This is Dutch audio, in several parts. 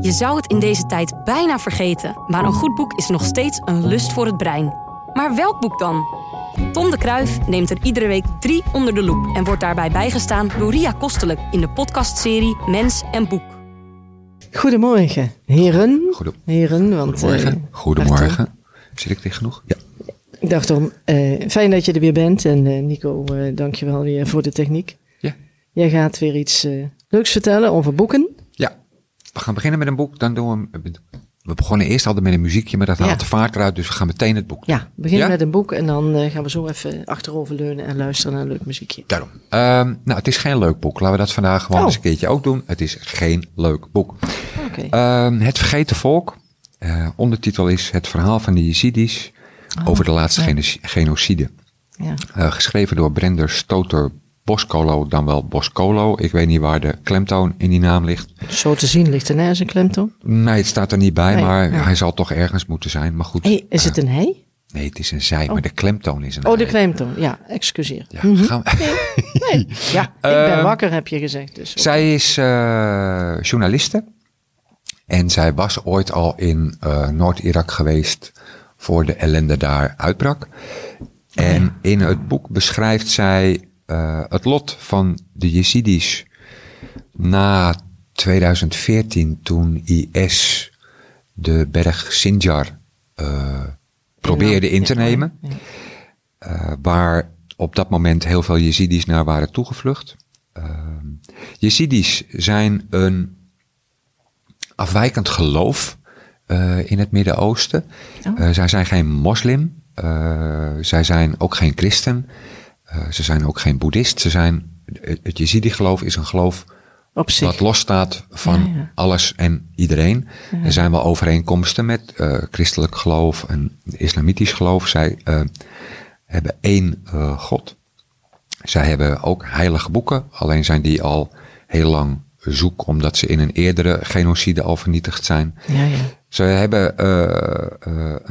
Je zou het in deze tijd bijna vergeten, maar een goed boek is nog steeds een lust voor het brein. Maar welk boek dan? Tom de Kruif neemt er iedere week drie onder de loep en wordt daarbij bijgestaan door Ria Kostelijk in de podcastserie Mens en Boek. Goedemorgen, heren. Goedem- Heren, want... Goedemorgen. eh, Goedemorgen. Zit ik dicht genoeg? Ja. ik dacht om, eh, fijn dat je er weer bent. En eh, Nico, eh dank je wel weer voor de techniek. Ja. Jij gaat weer iets leuks vertellen over boeken. Ja. We gaan beginnen met een boek. Dan doen we... We begonnen eerst altijd met een muziekje, maar dat Ja. haalt de vaart eruit. Dus we gaan meteen het boek. Ja, begin Ja? met een boek en dan eh, gaan we zo even achteroverleunen en luisteren naar een leuk muziekje. Daarom. Ehm, nou, het is geen leuk boek. Laten we dat vandaag gewoon Oh. eens een keertje ook doen. Het is geen leuk boek. Oké. Ehm, het Vergeten Volk. Eh, ondertitel is Het verhaal van de Jezidis over de laatste ja. geno- genocide. ja. Eh, geschreven door Brender Stoter Boscolo, dan wel Boscolo. Ik weet niet waar de klemtoon in die naam ligt. Zo te zien ligt er nergens een klemtoon. Nee, het staat er niet bij, Nee, maar ja. hij zal toch ergens moeten zijn. Maar goed. Hey, is eh, het een hij? Nee, het is een zij, maar de klemtoon is een Oh, de klemtoon. Ja, excuseer. Ja, Mhm. gaan we- Nee, ja, ik ben Ehm, wakker heb je gezegd. Dus. Zij is eh, journaliste. En zij was ooit al in eh, Noord-Irak geweest voor de ellende daar uitbrak. En in het boek beschrijft zij eh, het lot van de Jezidis na 2014 toen IS de berg Sinjar eh, probeerde in te nemen. eh, waar op dat moment heel veel Jezidis naar waren toegevlucht. Jezidis zijn een afwijkend geloof in het Midden-Oosten. Oh. Zij zijn geen moslim, zij zijn ook geen christen, eh, ze zijn ook geen boeddhist. Ze zijn, het het Jezidi-geloof is een geloof Op zich. wat losstaat van Ja, ja. alles en iedereen. Er zijn wel overeenkomsten met eh, christelijk geloof en islamitisch geloof. Zij eh, hebben één God. Zij hebben ook heilige boeken, alleen zijn die al heel lang zoek, omdat ze in een eerdere genocide al vernietigd zijn. Ja, ja. Ze hebben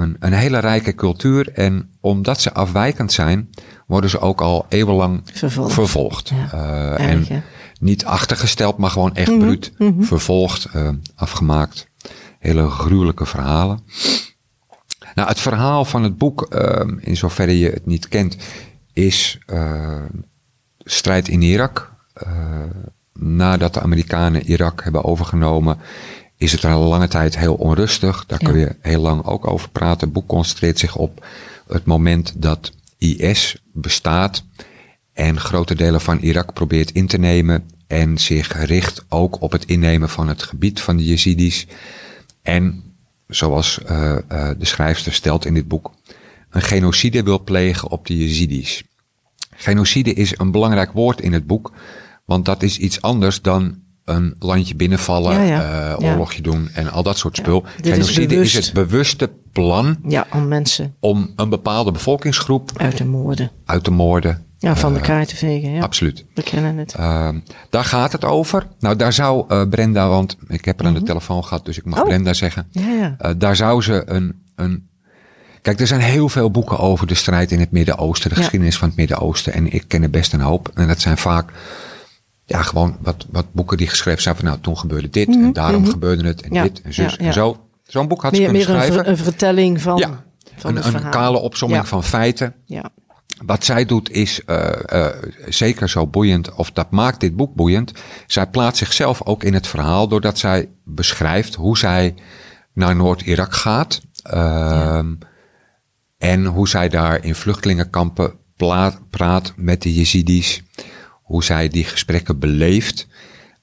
een, een hele rijke cultuur en omdat ze afwijkend zijn, worden ze ook al eeuwenlang Vervolgd. vervolgd. Ja, Eh, en hè? niet achtergesteld, maar gewoon echt Mhm, bruut vervolgd, eh, afgemaakt. Hele gruwelijke verhalen. Nou, het verhaal van het boek, eh, in zoverre je het niet kent, is strijd in Irak. Nadat de Amerikanen Irak hebben overgenomen, is het er een lange tijd heel onrustig. Daar Ja. kun je heel lang ook over praten. Het boek concentreert zich op het moment dat IS bestaat en grote delen van Irak probeert in te nemen en zich richt ook op het innemen van het gebied van de Jezidis. En zoals eh, eh, de schrijfster stelt in dit boek, een genocide wil plegen op de Jezidis. Genocide is een belangrijk woord in het boek, want dat is iets anders dan een landje binnenvallen, Ja, ja. eh, Ja. oorlogje doen en al dat soort spul. is Genocide is, bewust. het bewuste plan Ja, om mensen om een bepaalde bevolkingsgroep uit te moorden. uit te moorden. Ja, van de Eh, kaart te vegen. Ja, Absoluut. we kennen het. Ehm, daar gaat het over. Nou, daar zou eh, Brenda, want ik heb haar aan de telefoon gehad, dus ik mag Oh. Brenda zeggen. Ja, ja. Daar zou ze een, een. Kijk, er zijn heel veel boeken over de strijd in het Midden-Oosten, de Ja. geschiedenis van het Midden-Oosten. En ik ken er best een hoop. En dat zijn vaak, ja, gewoon wat, wat boeken die geschreven zijn van, nou, toen gebeurde dit en daarom gebeurde het en Mhm, Ja, dit en zus ja, ja. en zo. Zo'n boek had ze Meer, kunnen meer een, schrijven. ver- een vertelling van, ja, van een, kale opsomming van feiten. Ja, Wat zij doet is eh, eh, zeker zo boeiend, of dat maakt dit boek boeiend. Zij plaatst zichzelf ook in het verhaal doordat zij beschrijft hoe zij naar Noord-Irak gaat. ehm, En hoe zij daar in vluchtelingenkampen praat met de Jezidis. Hoe zij die gesprekken beleeft.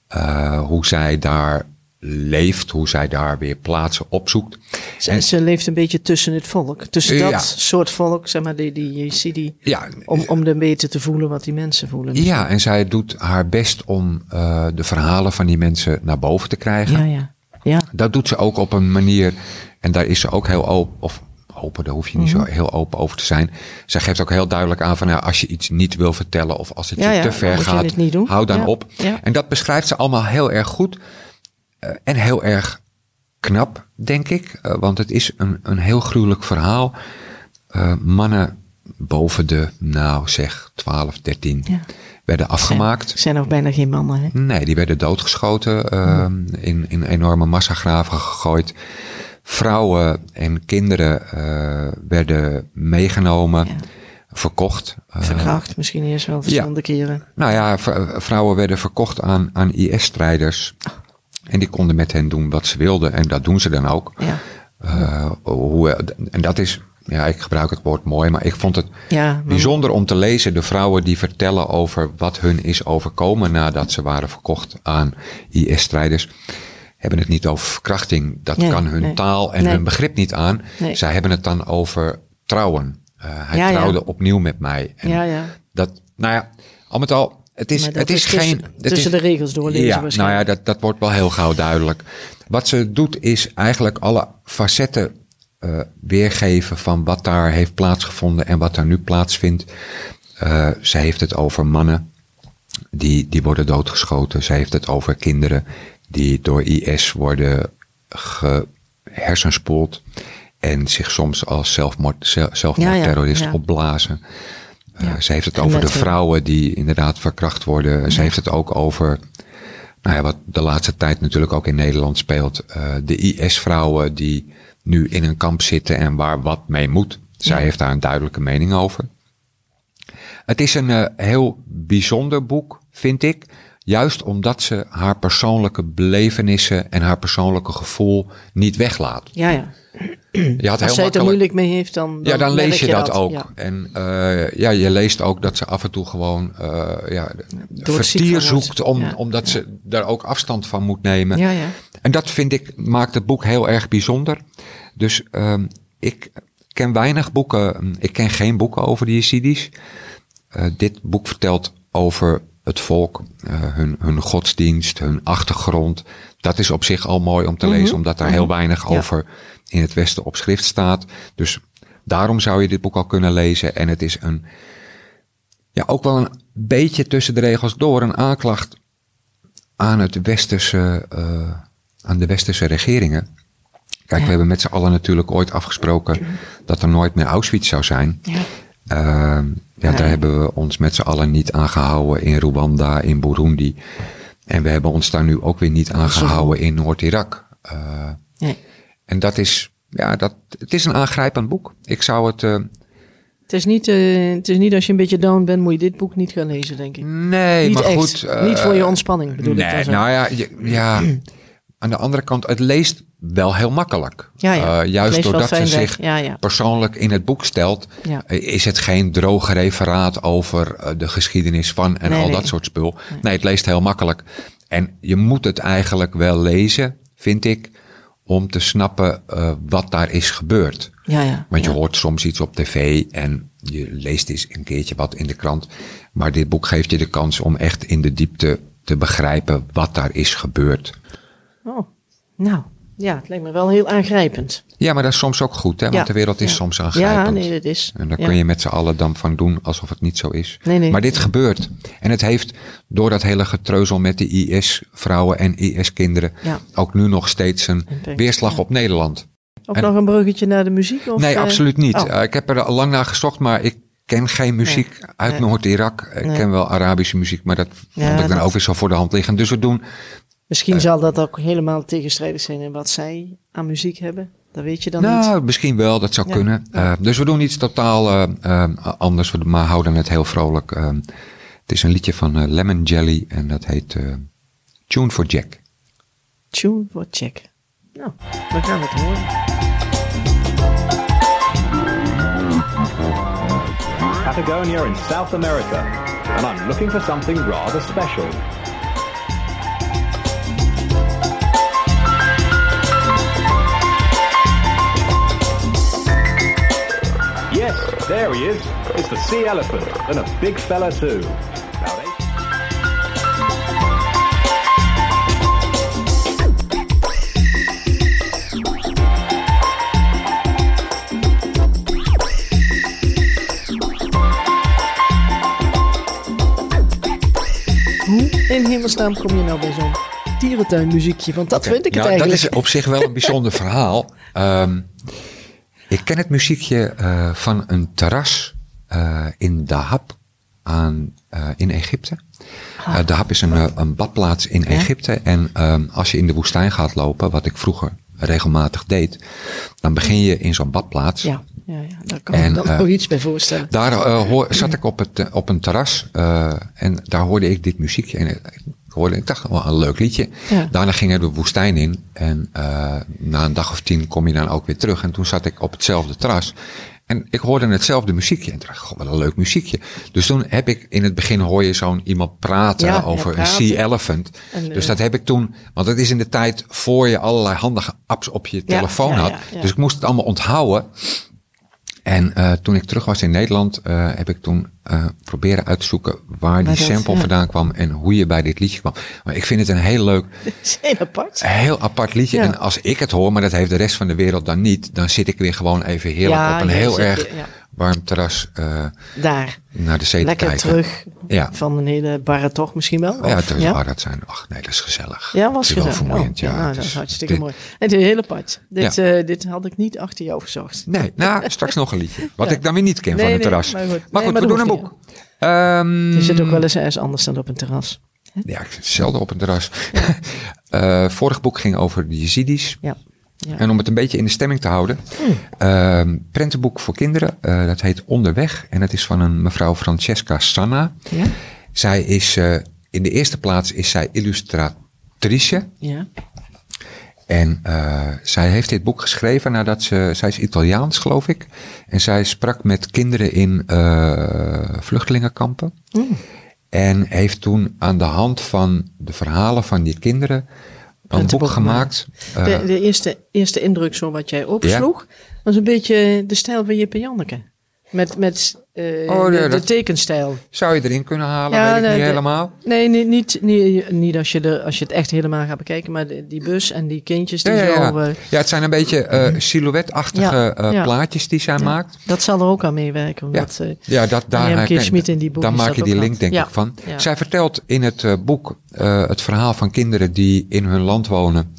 eh, hoe zij daar leeft. Hoe zij daar weer plaatsen opzoekt. ze, ze leeft een beetje tussen het volk. Tussen Ja. dat soort volk, zeg maar, die, die Jezidi. Ja, Om, om dan beter te voelen wat die mensen voelen. Ja, en zij doet haar best om eh, de verhalen van die mensen naar boven te krijgen. ja, ja. ja. Dat doet ze ook op een manier, en daar is ze ook heel open, of open, daar hoef je niet Mhm. zo heel open over te zijn. Zij geeft ook heel duidelijk aan van, nou, als je iets niet wil vertellen of als het Ja, je ja, te ver gaat, hou dan Ja, op. En dat beschrijft ze allemaal heel erg goed eh, en heel erg knap, denk ik. Eh, want het is een, een heel gruwelijk verhaal. Eh, mannen boven de, nou zeg, 12, 13. Ja. werden afgemaakt. Er zijn ook bijna geen mannen, hè? Nee, die werden doodgeschoten, uh, in, in enorme massagraven gegooid. Vrouwen en kinderen uh, werden meegenomen, ja. verkocht. Verkracht misschien eerst wel verschillende ja. keren. Nou ja, vrouwen werden verkocht aan, aan IS-strijders. En die konden met hen doen wat ze wilden. En dat doen ze dan ook. Ja. Uh, hoe, en dat is, ja, ik gebruik het woord mooi, maar ik vond het ja, bijzonder om te lezen. De vrouwen die vertellen over wat hun is overkomen nadat ze waren verkocht aan IS-strijders. Hebben het niet over verkrachting. Dat nee, kan hun nee. taal en nee. hun begrip niet aan. Zij hebben het dan over trouwen. Uh, hij ja, trouwde ja. opnieuw met mij. En ja. Dat, nou ja, al met al, het is, het is, is geen. Tussen, het tussen is, de regels doorlezen. Ja, nou ja, dat, dat wordt wel heel gauw duidelijk. Wat ze doet is eigenlijk alle facetten uh, weergeven van wat daar heeft plaatsgevonden en wat daar nu plaatsvindt. Uh, ze heeft het over mannen die, die worden doodgeschoten. Ze heeft het over kinderen die door IS worden gehersenspoeld en zich soms als zelfmoord, zelfmoordterrorist ja, ja, ja. opblazen. Uh, ze heeft het over de vrouwen die inderdaad verkracht worden. Ze heeft het ook over, nou ja, wat de laatste tijd natuurlijk ook in Nederland speelt. Uh, de IS-vrouwen die nu in een kamp zitten en waar wat mee moet. Zij heeft daar een duidelijke mening over. Het is een uh, heel bijzonder boek, vind ik. Juist omdat ze haar persoonlijke belevenissen en haar persoonlijke gevoel niet weglaat. Ja, ja. Je had Als zij het er moeilijk mee heeft, dan, dan Ja, dan lees je, je dat, dat ook. ja. En uh, ja, je leest ook dat ze af en toe gewoon uh, ja, vertier zoekt, om, ja. omdat ze daar ook afstand van moet nemen. Ja, ja. En dat vind ik, maakt het boek heel erg bijzonder. Dus um, ik ken weinig boeken, ik ken geen boeken over de Yazidis. Uh, dit boek vertelt over het volk, uh, hun, hun godsdienst, hun achtergrond. Dat is op zich al mooi om te lezen, mm -hmm. omdat daar heel weinig ja. over in het Westen op schrift staat. Dus daarom zou je dit boek al kunnen lezen. En het is een, ja, ook wel een beetje tussen de regels door een aanklacht aan het westerse, uh, aan de westerse regeringen. Kijk, ja. we hebben met z'n allen natuurlijk ooit afgesproken dat er nooit meer Auschwitz zou zijn. Ja. Uh, ja, daar hebben we ons met z'n allen niet aan gehouden in Rwanda, in Burundi. En we hebben ons daar nu ook weer niet aan gehouden in Noord-Irak. Uh, nee. En dat is, ja, dat, het is een aangrijpend boek. Ik zou het. Uh, het, is niet, uh, het is niet als je een beetje down bent, moet je dit boek niet gaan lezen, denk ik. Nee, niet maar echt. goed. Niet voor je ontspanning, bedoel nee, ik zo. Nou ja, je, ja aan de andere kant, het leest wel heel makkelijk. Ja, ja. Uh, juist doordat ze zich ja, persoonlijk in het boek stelt, ja. is het geen droog referaat over uh, de geschiedenis van en nee, al nee. dat soort spul. Nee. nee, het leest heel makkelijk. En je moet het eigenlijk wel lezen, vind ik, om te snappen uh, wat daar is gebeurd. Ja, ja, Want je hoort soms iets op tv en je leest eens een keertje wat in de krant. Maar dit boek geeft je de kans om echt in de diepte te begrijpen wat daar is gebeurd. Oh, nou, ja, het lijkt me wel heel aangrijpend. Ja, maar dat is soms ook goed, hè? Want Ja, de wereld is ja. soms aangrijpend. Ja, nee, dat is. En daar ja. kun je met z'n allen dan van doen alsof het niet zo is. Nee, nee. Maar dit gebeurt. En het heeft door dat hele getreuzel met de IS-vrouwen en IS-kinderen ook nu nog steeds een Impact, weerslag op Nederland. Ook En- nog een bruggetje naar de muziek? Of, nee, eh, absoluut niet. oh. Uh, ik heb er al lang naar gezocht, maar ik ken geen muziek uit nee. Noord-Irak. Ik Nee. ken wel Arabische muziek, maar dat Ja, vond ik dan dat- ook weer zo voor de hand liggen. Dus we doen Misschien zal dat ook helemaal tegenstrijdig zijn in wat zij aan muziek hebben. Dat weet je dan nou, niet. misschien wel, dat zou Ja. kunnen. Uh, dus we doen iets totaal uh, uh, anders, we- maar houden het heel vrolijk. Uh, het is een liedje van uh, Lemon Jelly en dat heet uh, Tune for Jack. Tune voor check. Nou, we gaan het horen. Patagonia in South America, and I'm looking for something rather special. There he is. It's the sea elephant, and a big fella too. In hemelsnaam kom je nou bij zo'n dierentuinmuziekje? Want dat vind ik het nou, eigenlijk. Dat is op zich wel een bijzonder verhaal. Um, ik ken het muziekje uh, van een terras uh, in Dahab aan, eh, in Egypte. Uh, de Hap is een, eh, een badplaats in Egypte. En ehm, als je in de woestijn gaat lopen, wat ik vroeger regelmatig deed, dan begin je in zo'n badplaats. Ja, ja, ja, daar kan en, ik me nog iets bij voorstellen. Daar hoor, zat ik op, het, op een terras en daar hoorde ik dit muziekje. En hoorde, ik dacht, wel een leuk liedje. Ja. Daarna ging er de woestijn in. En na een dag of tien kom je dan ook weer terug. En toen zat ik op hetzelfde terras. En ik hoorde hetzelfde muziekje. En dacht god, wat een leuk muziekje. Dus toen heb ik, in het begin hoor je zo'n iemand praten over een sea elephant. dus eh, dat heb ik toen, want het is in de tijd voor je allerlei handige apps op je telefoon had. Dus ik moest het allemaal onthouden. En uh, toen ik terug was in Nederland, uh, heb ik toen uh, proberen uit te zoeken waar die sample vandaan kwam en hoe je bij dit liedje kwam. Maar ik vind het een heel leuk. heel apart. Heel apart liedje. En als ik het hoor, maar dat heeft de rest van de wereld dan niet, dan zit ik weer gewoon even heerlijk op een heel erg warm terras uh, Daar. naar de zee Lekker te kijken. terug ja. van een hele barre tocht misschien wel? Of, ja, het ja? zijn. Ach nee, dat is gezellig. Ja, was het is wel vermoeiend. Oh, ja, nou, dat is hartstikke mooi. En het is heel apart. Dit, ja. uh, dit had ik niet achter jou gezocht. Nee, nou, straks nog een liedje. Wat ik dan weer niet ken nee, van het terras. maar goed, maar goed nee, maar we doen een boek. Um, je zit ook wel eens ergens anders dan op een terras. Hè? Ja, ik zit zelden op een terras. uh, vorig boek ging over de Yazidis. Ja. Ja. En om het een beetje in de stemming te houden. Hmm. Uh, prentenboek voor kinderen. Uh, dat heet Onderweg. En dat is van een mevrouw Francesca Sanna. Ja. Zij is, uh, in de eerste plaats is zij illustratrice. Ja. En zij heeft dit boek geschreven nadat ze, zij is Italiaans geloof ik. En zij sprak met kinderen in vluchtelingenkampen. Hmm. En heeft toen aan de hand van de verhalen van die kinderen een boek gemaakt. De, de, eerste, eerste indruk, zo wat jij opsloeg, ja? was een beetje de stijl van Jippe Janneke. Met, met uh, oh, nee, de, de tekenstijl. Zou je erin kunnen halen, ja, weet ik niet helemaal. Nee, niet, niet, niet, niet als, je de, als je het echt helemaal gaat bekijken, maar de, die bus en die kindjes die ja, ja, zo... Uh, ja, het zijn een beetje uh, silhouetachtige uh, plaatjes die zij maakt. Dat zal er ook aan meewerken. Omdat, ja, ja dat, daar, Schmid in die boek dan maak je die link denk ik van. Zij vertelt in het boek het verhaal van kinderen die in hun land wonen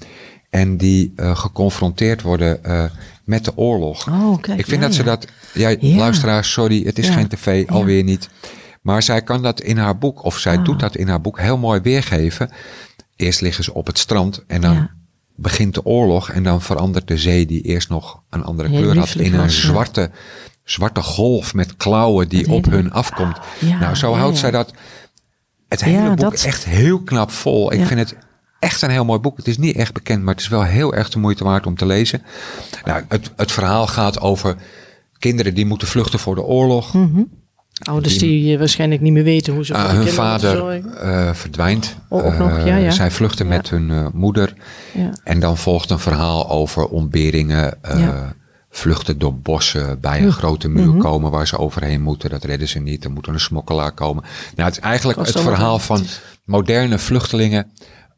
en die geconfronteerd worden met de oorlog. Oh, kijk, ik vind ja, dat ze dat. Ja, ja, luisteraars, sorry, het is geen tv, alweer niet. Maar zij kan dat in haar boek, of zij doet dat in haar boek heel mooi weergeven. Eerst liggen ze op het strand en dan begint de oorlog en dan verandert de zee die eerst nog een andere kleur had in een zwarte, zwarte golf met klauwen die op hun afkomt. nou, zo houdt zij dat. Het hele boek dat... echt heel knap vol. Ik vind het echt een heel mooi boek. Het is niet echt bekend, maar het is wel heel erg de moeite waard om te lezen. Nou, het, het verhaal gaat over kinderen die moeten vluchten voor de oorlog. Mm -hmm. Ouders die, die, waarschijnlijk niet meer weten hoe ze uh, hun vader uh, verdwijnt. Oh, ook nog, ja, ja. Zij vluchten ja. met hun moeder. Ja. En dan volgt een verhaal over ontberingen. Vluchten door bossen, bij een grote muur mm -hmm. komen waar ze overheen moeten. Dat redden ze niet. Er moet een smokkelaar komen. Nou, het is eigenlijk het verhaal van moderne vluchtelingen.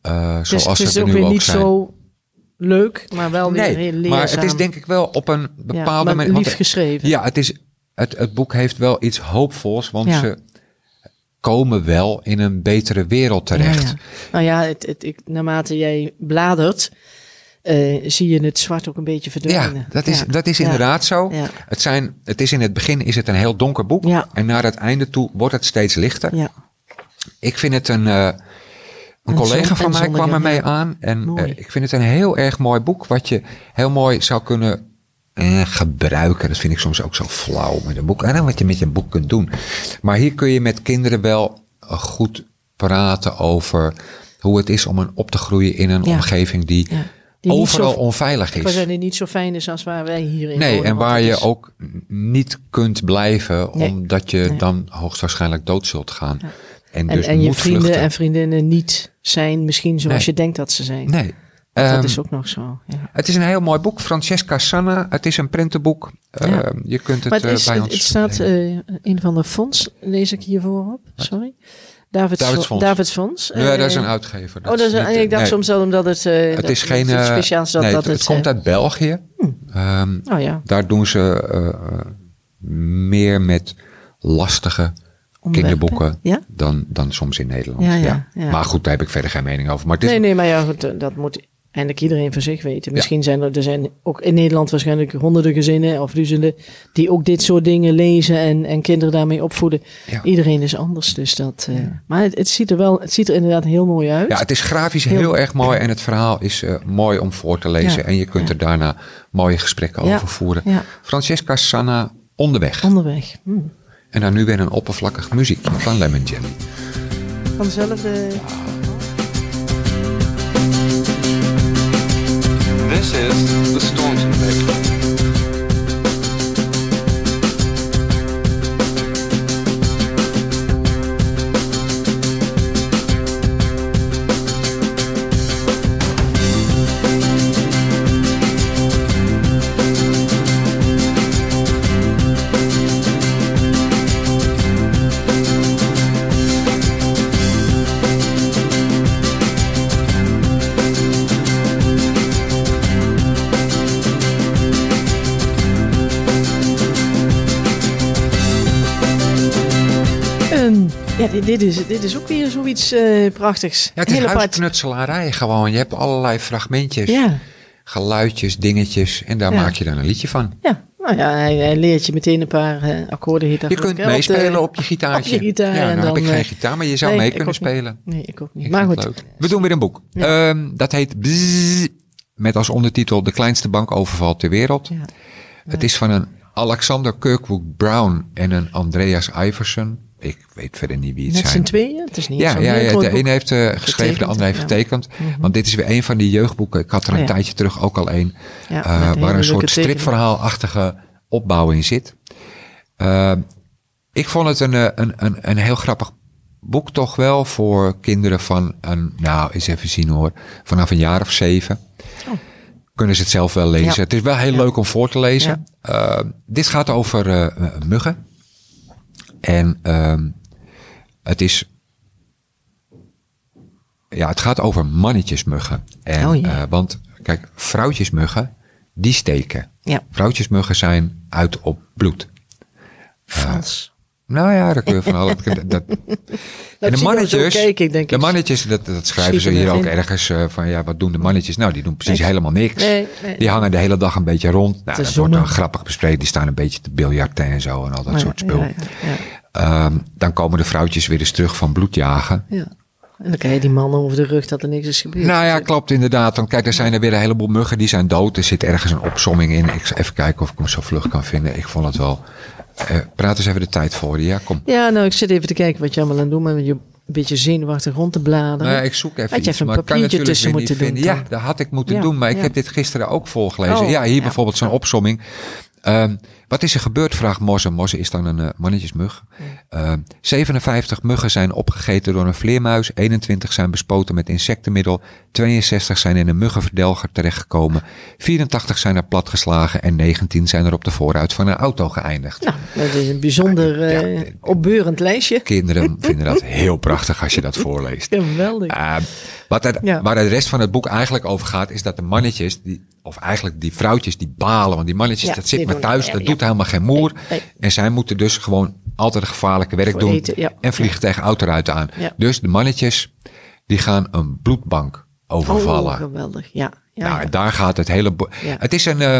Uh, dus, zoals het is ook weer ook niet zijn. zo leuk, maar wel weer nee, heel leerzaam. maar het is denk ik wel op een bepaalde ja, manier... lief geschreven. Ja, het, is, het, het boek heeft wel iets hoopvols, want ja. ze komen wel in een betere wereld terecht. Ja. Nou ja, het, het, ik, naarmate jij bladert, uh, zie je het zwart ook een beetje verdwijnen. Ja, dat is, dat is inderdaad zo. Het, zijn, het is in het begin is het een heel donker boek. En naar het einde toe wordt het steeds lichter. Ja. Ik vind het een... Uh, een collega van mij kwam er mee aan. En uh, ik vind het een heel erg mooi boek. Wat je heel mooi zou kunnen eh, gebruiken. Dat vind ik soms ook zo flauw met een boek. En wat je met je boek kunt doen. Maar hier kun je met kinderen wel uh, goed praten over hoe het is om een op te groeien in een ja. omgeving die, ja. die overal zo, onveilig is. Waar die niet zo fijn is als waar wij hier in Nee, wonen, en waar je is. ook niet kunt blijven. Nee. Omdat je Nee. dan hoogstwaarschijnlijk dood zult gaan. Ja. En, dus en je vrienden vluchten. en vriendinnen niet zijn misschien zoals Nee. je denkt dat ze zijn. Nee. dat Ehm, is ook nog zo. Ja. Het is een heel mooi boek. Francesca Sanna. Het is een prentenboek. Ja. Ehm, je kunt het Maar het, eh, is, bij het, ons... het staat eh, een van de fonds, lees ik hiervoor op. Sorry. Davids Fonds. Davids Fonds. ja, Eh, dat is een uitgever. Oh, dat is, niet- ik dacht nee. soms wel omdat het. eh, Het dat- is geen... eh, speciaals dat, nee, dat het, het. komt eh, uit België. Ehm, Oh ja. daar doen ze eh, eh, meer met lastige. Kinderboeken Ja? dan, dan soms in Nederland. Ja, ja, ja. Maar goed, daar heb ik verder geen mening over. Maar het is, Nee, nee, maar ja, goed, eh, dat moet eindelijk iedereen voor zich weten. Misschien zijn er, er zijn ook in Nederland waarschijnlijk honderden gezinnen of duizenden die ook dit soort dingen lezen en, en kinderen daarmee opvoeden. Iedereen is anders, dus dat. Uh, maar het, het, ziet er wel, het ziet er inderdaad heel mooi uit. Ja, het is grafisch heel, erg mooi en het verhaal is uh, mooi om voor te lezen en je kunt er daarna mooie gesprekken over voeren. Francesca Sanna onderweg. Onderweg. Hm. En dan nu weer een oppervlakkig muziekje van Lemon Jelly. Van dezelfde. This is the Staunton Mix. dit, is, dit is ook weer zoiets uh, prachtigs. Ja, het is huisknutselarij gewoon. Je hebt allerlei fragmentjes, ja. geluidjes, dingetjes. En daar maak je dan een liedje van. Ja, nou ja, hij, leert je meteen een paar uh, akkoorden. Je kunt meespelen op, je gitaartje. Op je gitaar. Ja, nou dan, heb ik geen gitaar, maar je zou mee kunnen spelen. Nee, ik ook niet. maar goed. We doen weer een boek. Um, dat heet Bzzz, met als ondertitel De kleinste bankoverval ter wereld. Het is van een Alexander Kirkwood Brown en een Andreas Iverson ik weet verder niet wie het Met zijn. Met z'n tweeën? Het is niet ja, ja, ja, de een heeft uh, geschreven, de ander heeft getekend. Mhm. Want dit is weer een van die jeugdboeken. Ik had er een oh tijdje terug ook al een. Uh, waar een soort stripverhaalachtige opbouw in zit. Uh, ik vond het een, een, een, een heel grappig boek toch wel voor kinderen van een, nou eens even zien hoor, vanaf een jaar of zeven. Oh. Kunnen ze het zelf wel lezen. Het is wel heel leuk om voor te lezen. dit gaat over muggen. En um, het is. Ja, het gaat over mannetjesmuggen. En, oh, ja. uh, want kijk, vrouwtjesmuggen, die steken. Ja. Vrouwtjesmuggen zijn uit op bloed. Vals. Nou ja, daar kun je van alles. Dat, en de mannetjes, denk de mannetjes, dat, dat schrijven ze hier ook ergens uh, van ja, wat doen de mannetjes? Nou, die doen precies nee. helemaal niks. Nee, nee. Die hangen de hele dag een beetje rond. Nou, dat wordt dan grappig bespreken. Die staan een beetje te biljarten en zo en al dat soort spul. Ja, ja, um, dan komen de vrouwtjes weer eens terug van bloedjagen. Ja. En dan krijg je die mannen over de rug dat er niks is gebeurd. Nou ja, klopt inderdaad. Dan kijk, er zijn er weer een heleboel muggen die zijn dood. Er zit ergens een opsomming in. Ik zal even kijken of ik hem zo vlug kan vinden. Ik vond het wel. Uh, praat eens even de tijd voor. Ja, kom. Ja, nou, ik zit even te kijken wat je allemaal aan het doen bent. Je een beetje zenuwachtig rond te bladeren. Nou, ik zoek even Had je iets, even een papiertje tussen moeten doen. Ja, dat had ik moeten doen, maar ik heb dit gisteren ook voorgelezen. Oh, ja, hier bijvoorbeeld zo'n opsomming. Um, wat is er gebeurd, vraagt Mosse. Mosse is dan een uh, mannetjesmug. Uh, 57 muggen zijn opgegeten door een vleermuis. 21 zijn bespoten met insectenmiddel. 62 zijn in een muggenverdelger terechtgekomen. 84 zijn er platgeslagen. En 19 zijn er op de vooruit van een auto geëindigd. Nou, dat is een bijzonder ja, uh, opbeurend lijstje. Kinderen vinden dat heel prachtig als je dat voorleest. Geweldig. Wat er, ja. Waar de rest van het boek eigenlijk over gaat, is dat de mannetjes, die, of eigenlijk die vrouwtjes, die balen. Want die mannetjes, ja, dat zit maar thuis, dat doet helemaal geen moer. En zij moeten dus gewoon altijd het gevaarlijke werk Voor doen. Eten, en vliegen tegen autoruiten aan. Dus de mannetjes, die gaan een bloedbank overvallen. Oh, geweldig, ja. ja nou, daar gaat het hele. Het, is een, uh,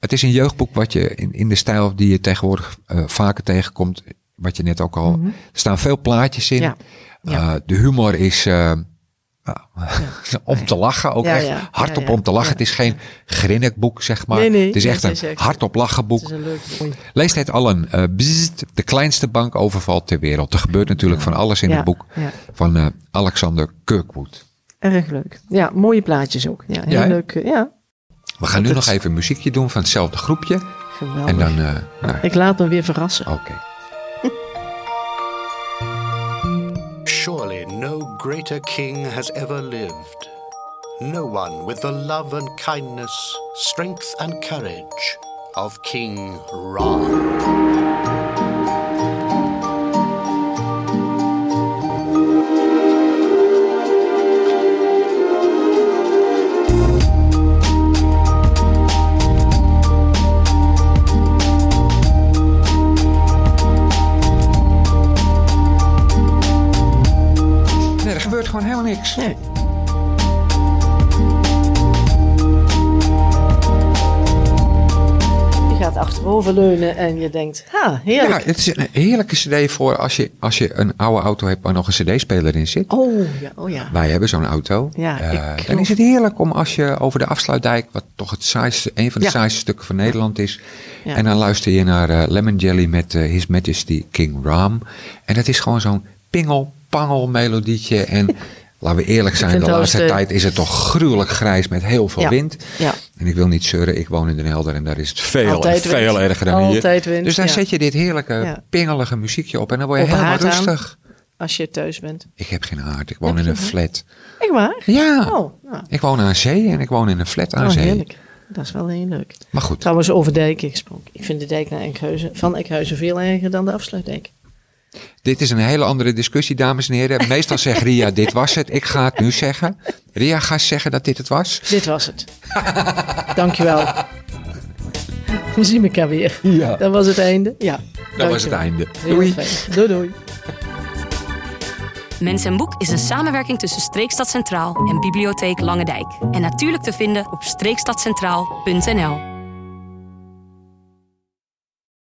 het is een jeugdboek wat je in, in de stijl die je tegenwoordig uh, vaker tegenkomt. Wat je net ook al. Mm -hmm. Er staan veel plaatjes in. Uh, de humor is. Nou, ja. om te lachen, ook ja, echt ja. hardop om te lachen. Het is geen grinnikboek, zeg maar. Nee, nee, het is echt een hardop lachen boek. Lees het al een uh, bzzzt, de kleinste bankoverval ter wereld. Er gebeurt natuurlijk van alles in het boek van uh, Alexander Kirkwood. Erg leuk. Ja, mooie plaatjes ook. Ja, heel leuk. Uh, ja. We gaan nu nog even een muziekje doen van hetzelfde groepje. Geweldig. En dan, nou. Ik laat me weer verrassen. Oké. Okay. Surely no greater king has ever lived. No one with the love and kindness, strength and courage of King Ra. Nee. Je gaat achterover leunen en je denkt, ha, heerlijk. Ja, het is een heerlijke cd voor als je, als je een oude auto hebt waar nog een cd-speler in zit. Oh ja, oh ja. Wij hebben zo'n auto. Ja, eh, ik is het heerlijk om als je over de afsluitdijk, wat toch het saaiste, een van de ja. saaiste stukken van Nederland is. En dan luister je naar eh, Lemon Jelly met eh, His Majesty King Ram. En dat is gewoon zo'n pingel, pangel melodietje en... laten we eerlijk zijn, de laatste de- tijd is het toch gruwelijk grijs met heel veel Ja. wind. Ja. En ik wil niet zeuren, ik woon in Den Helder en daar is het veel, Altijd veel wind. erger dan hier. Wind, dus dan ja. zet je dit heerlijke, pingelige muziekje op en dan word je Op helemaal aan. rustig. Als je thuis bent. Ik heb geen haard, ik woon Heb in een flat. Echt waar? Ja, Oh, nou, ik woon aan zee en ik woon in een flat aan oh, zee. heerlijk. Dat is wel heel leuk. Maar goed, Trouwens, over dijken gesproken. Ik vind de dijk naar Enkhuizen, van Enkhuizen veel erger dan de afsluitdijk. Dit is een hele andere discussie, dames en heren. Meestal zegt Ria, dit was het. Ik ga het nu zeggen. Ria, ga zeggen dat dit het was. Dit was het. Dankjewel. We zien elkaar weer. Ja. Dat was het einde. Ja. Dat was het einde. Doei. Doei doei. Mens en Boek is een samenwerking tussen Streekstad Centraal en Bibliotheek Lange Dijk. En natuurlijk te vinden op streekstadcentraal.nl.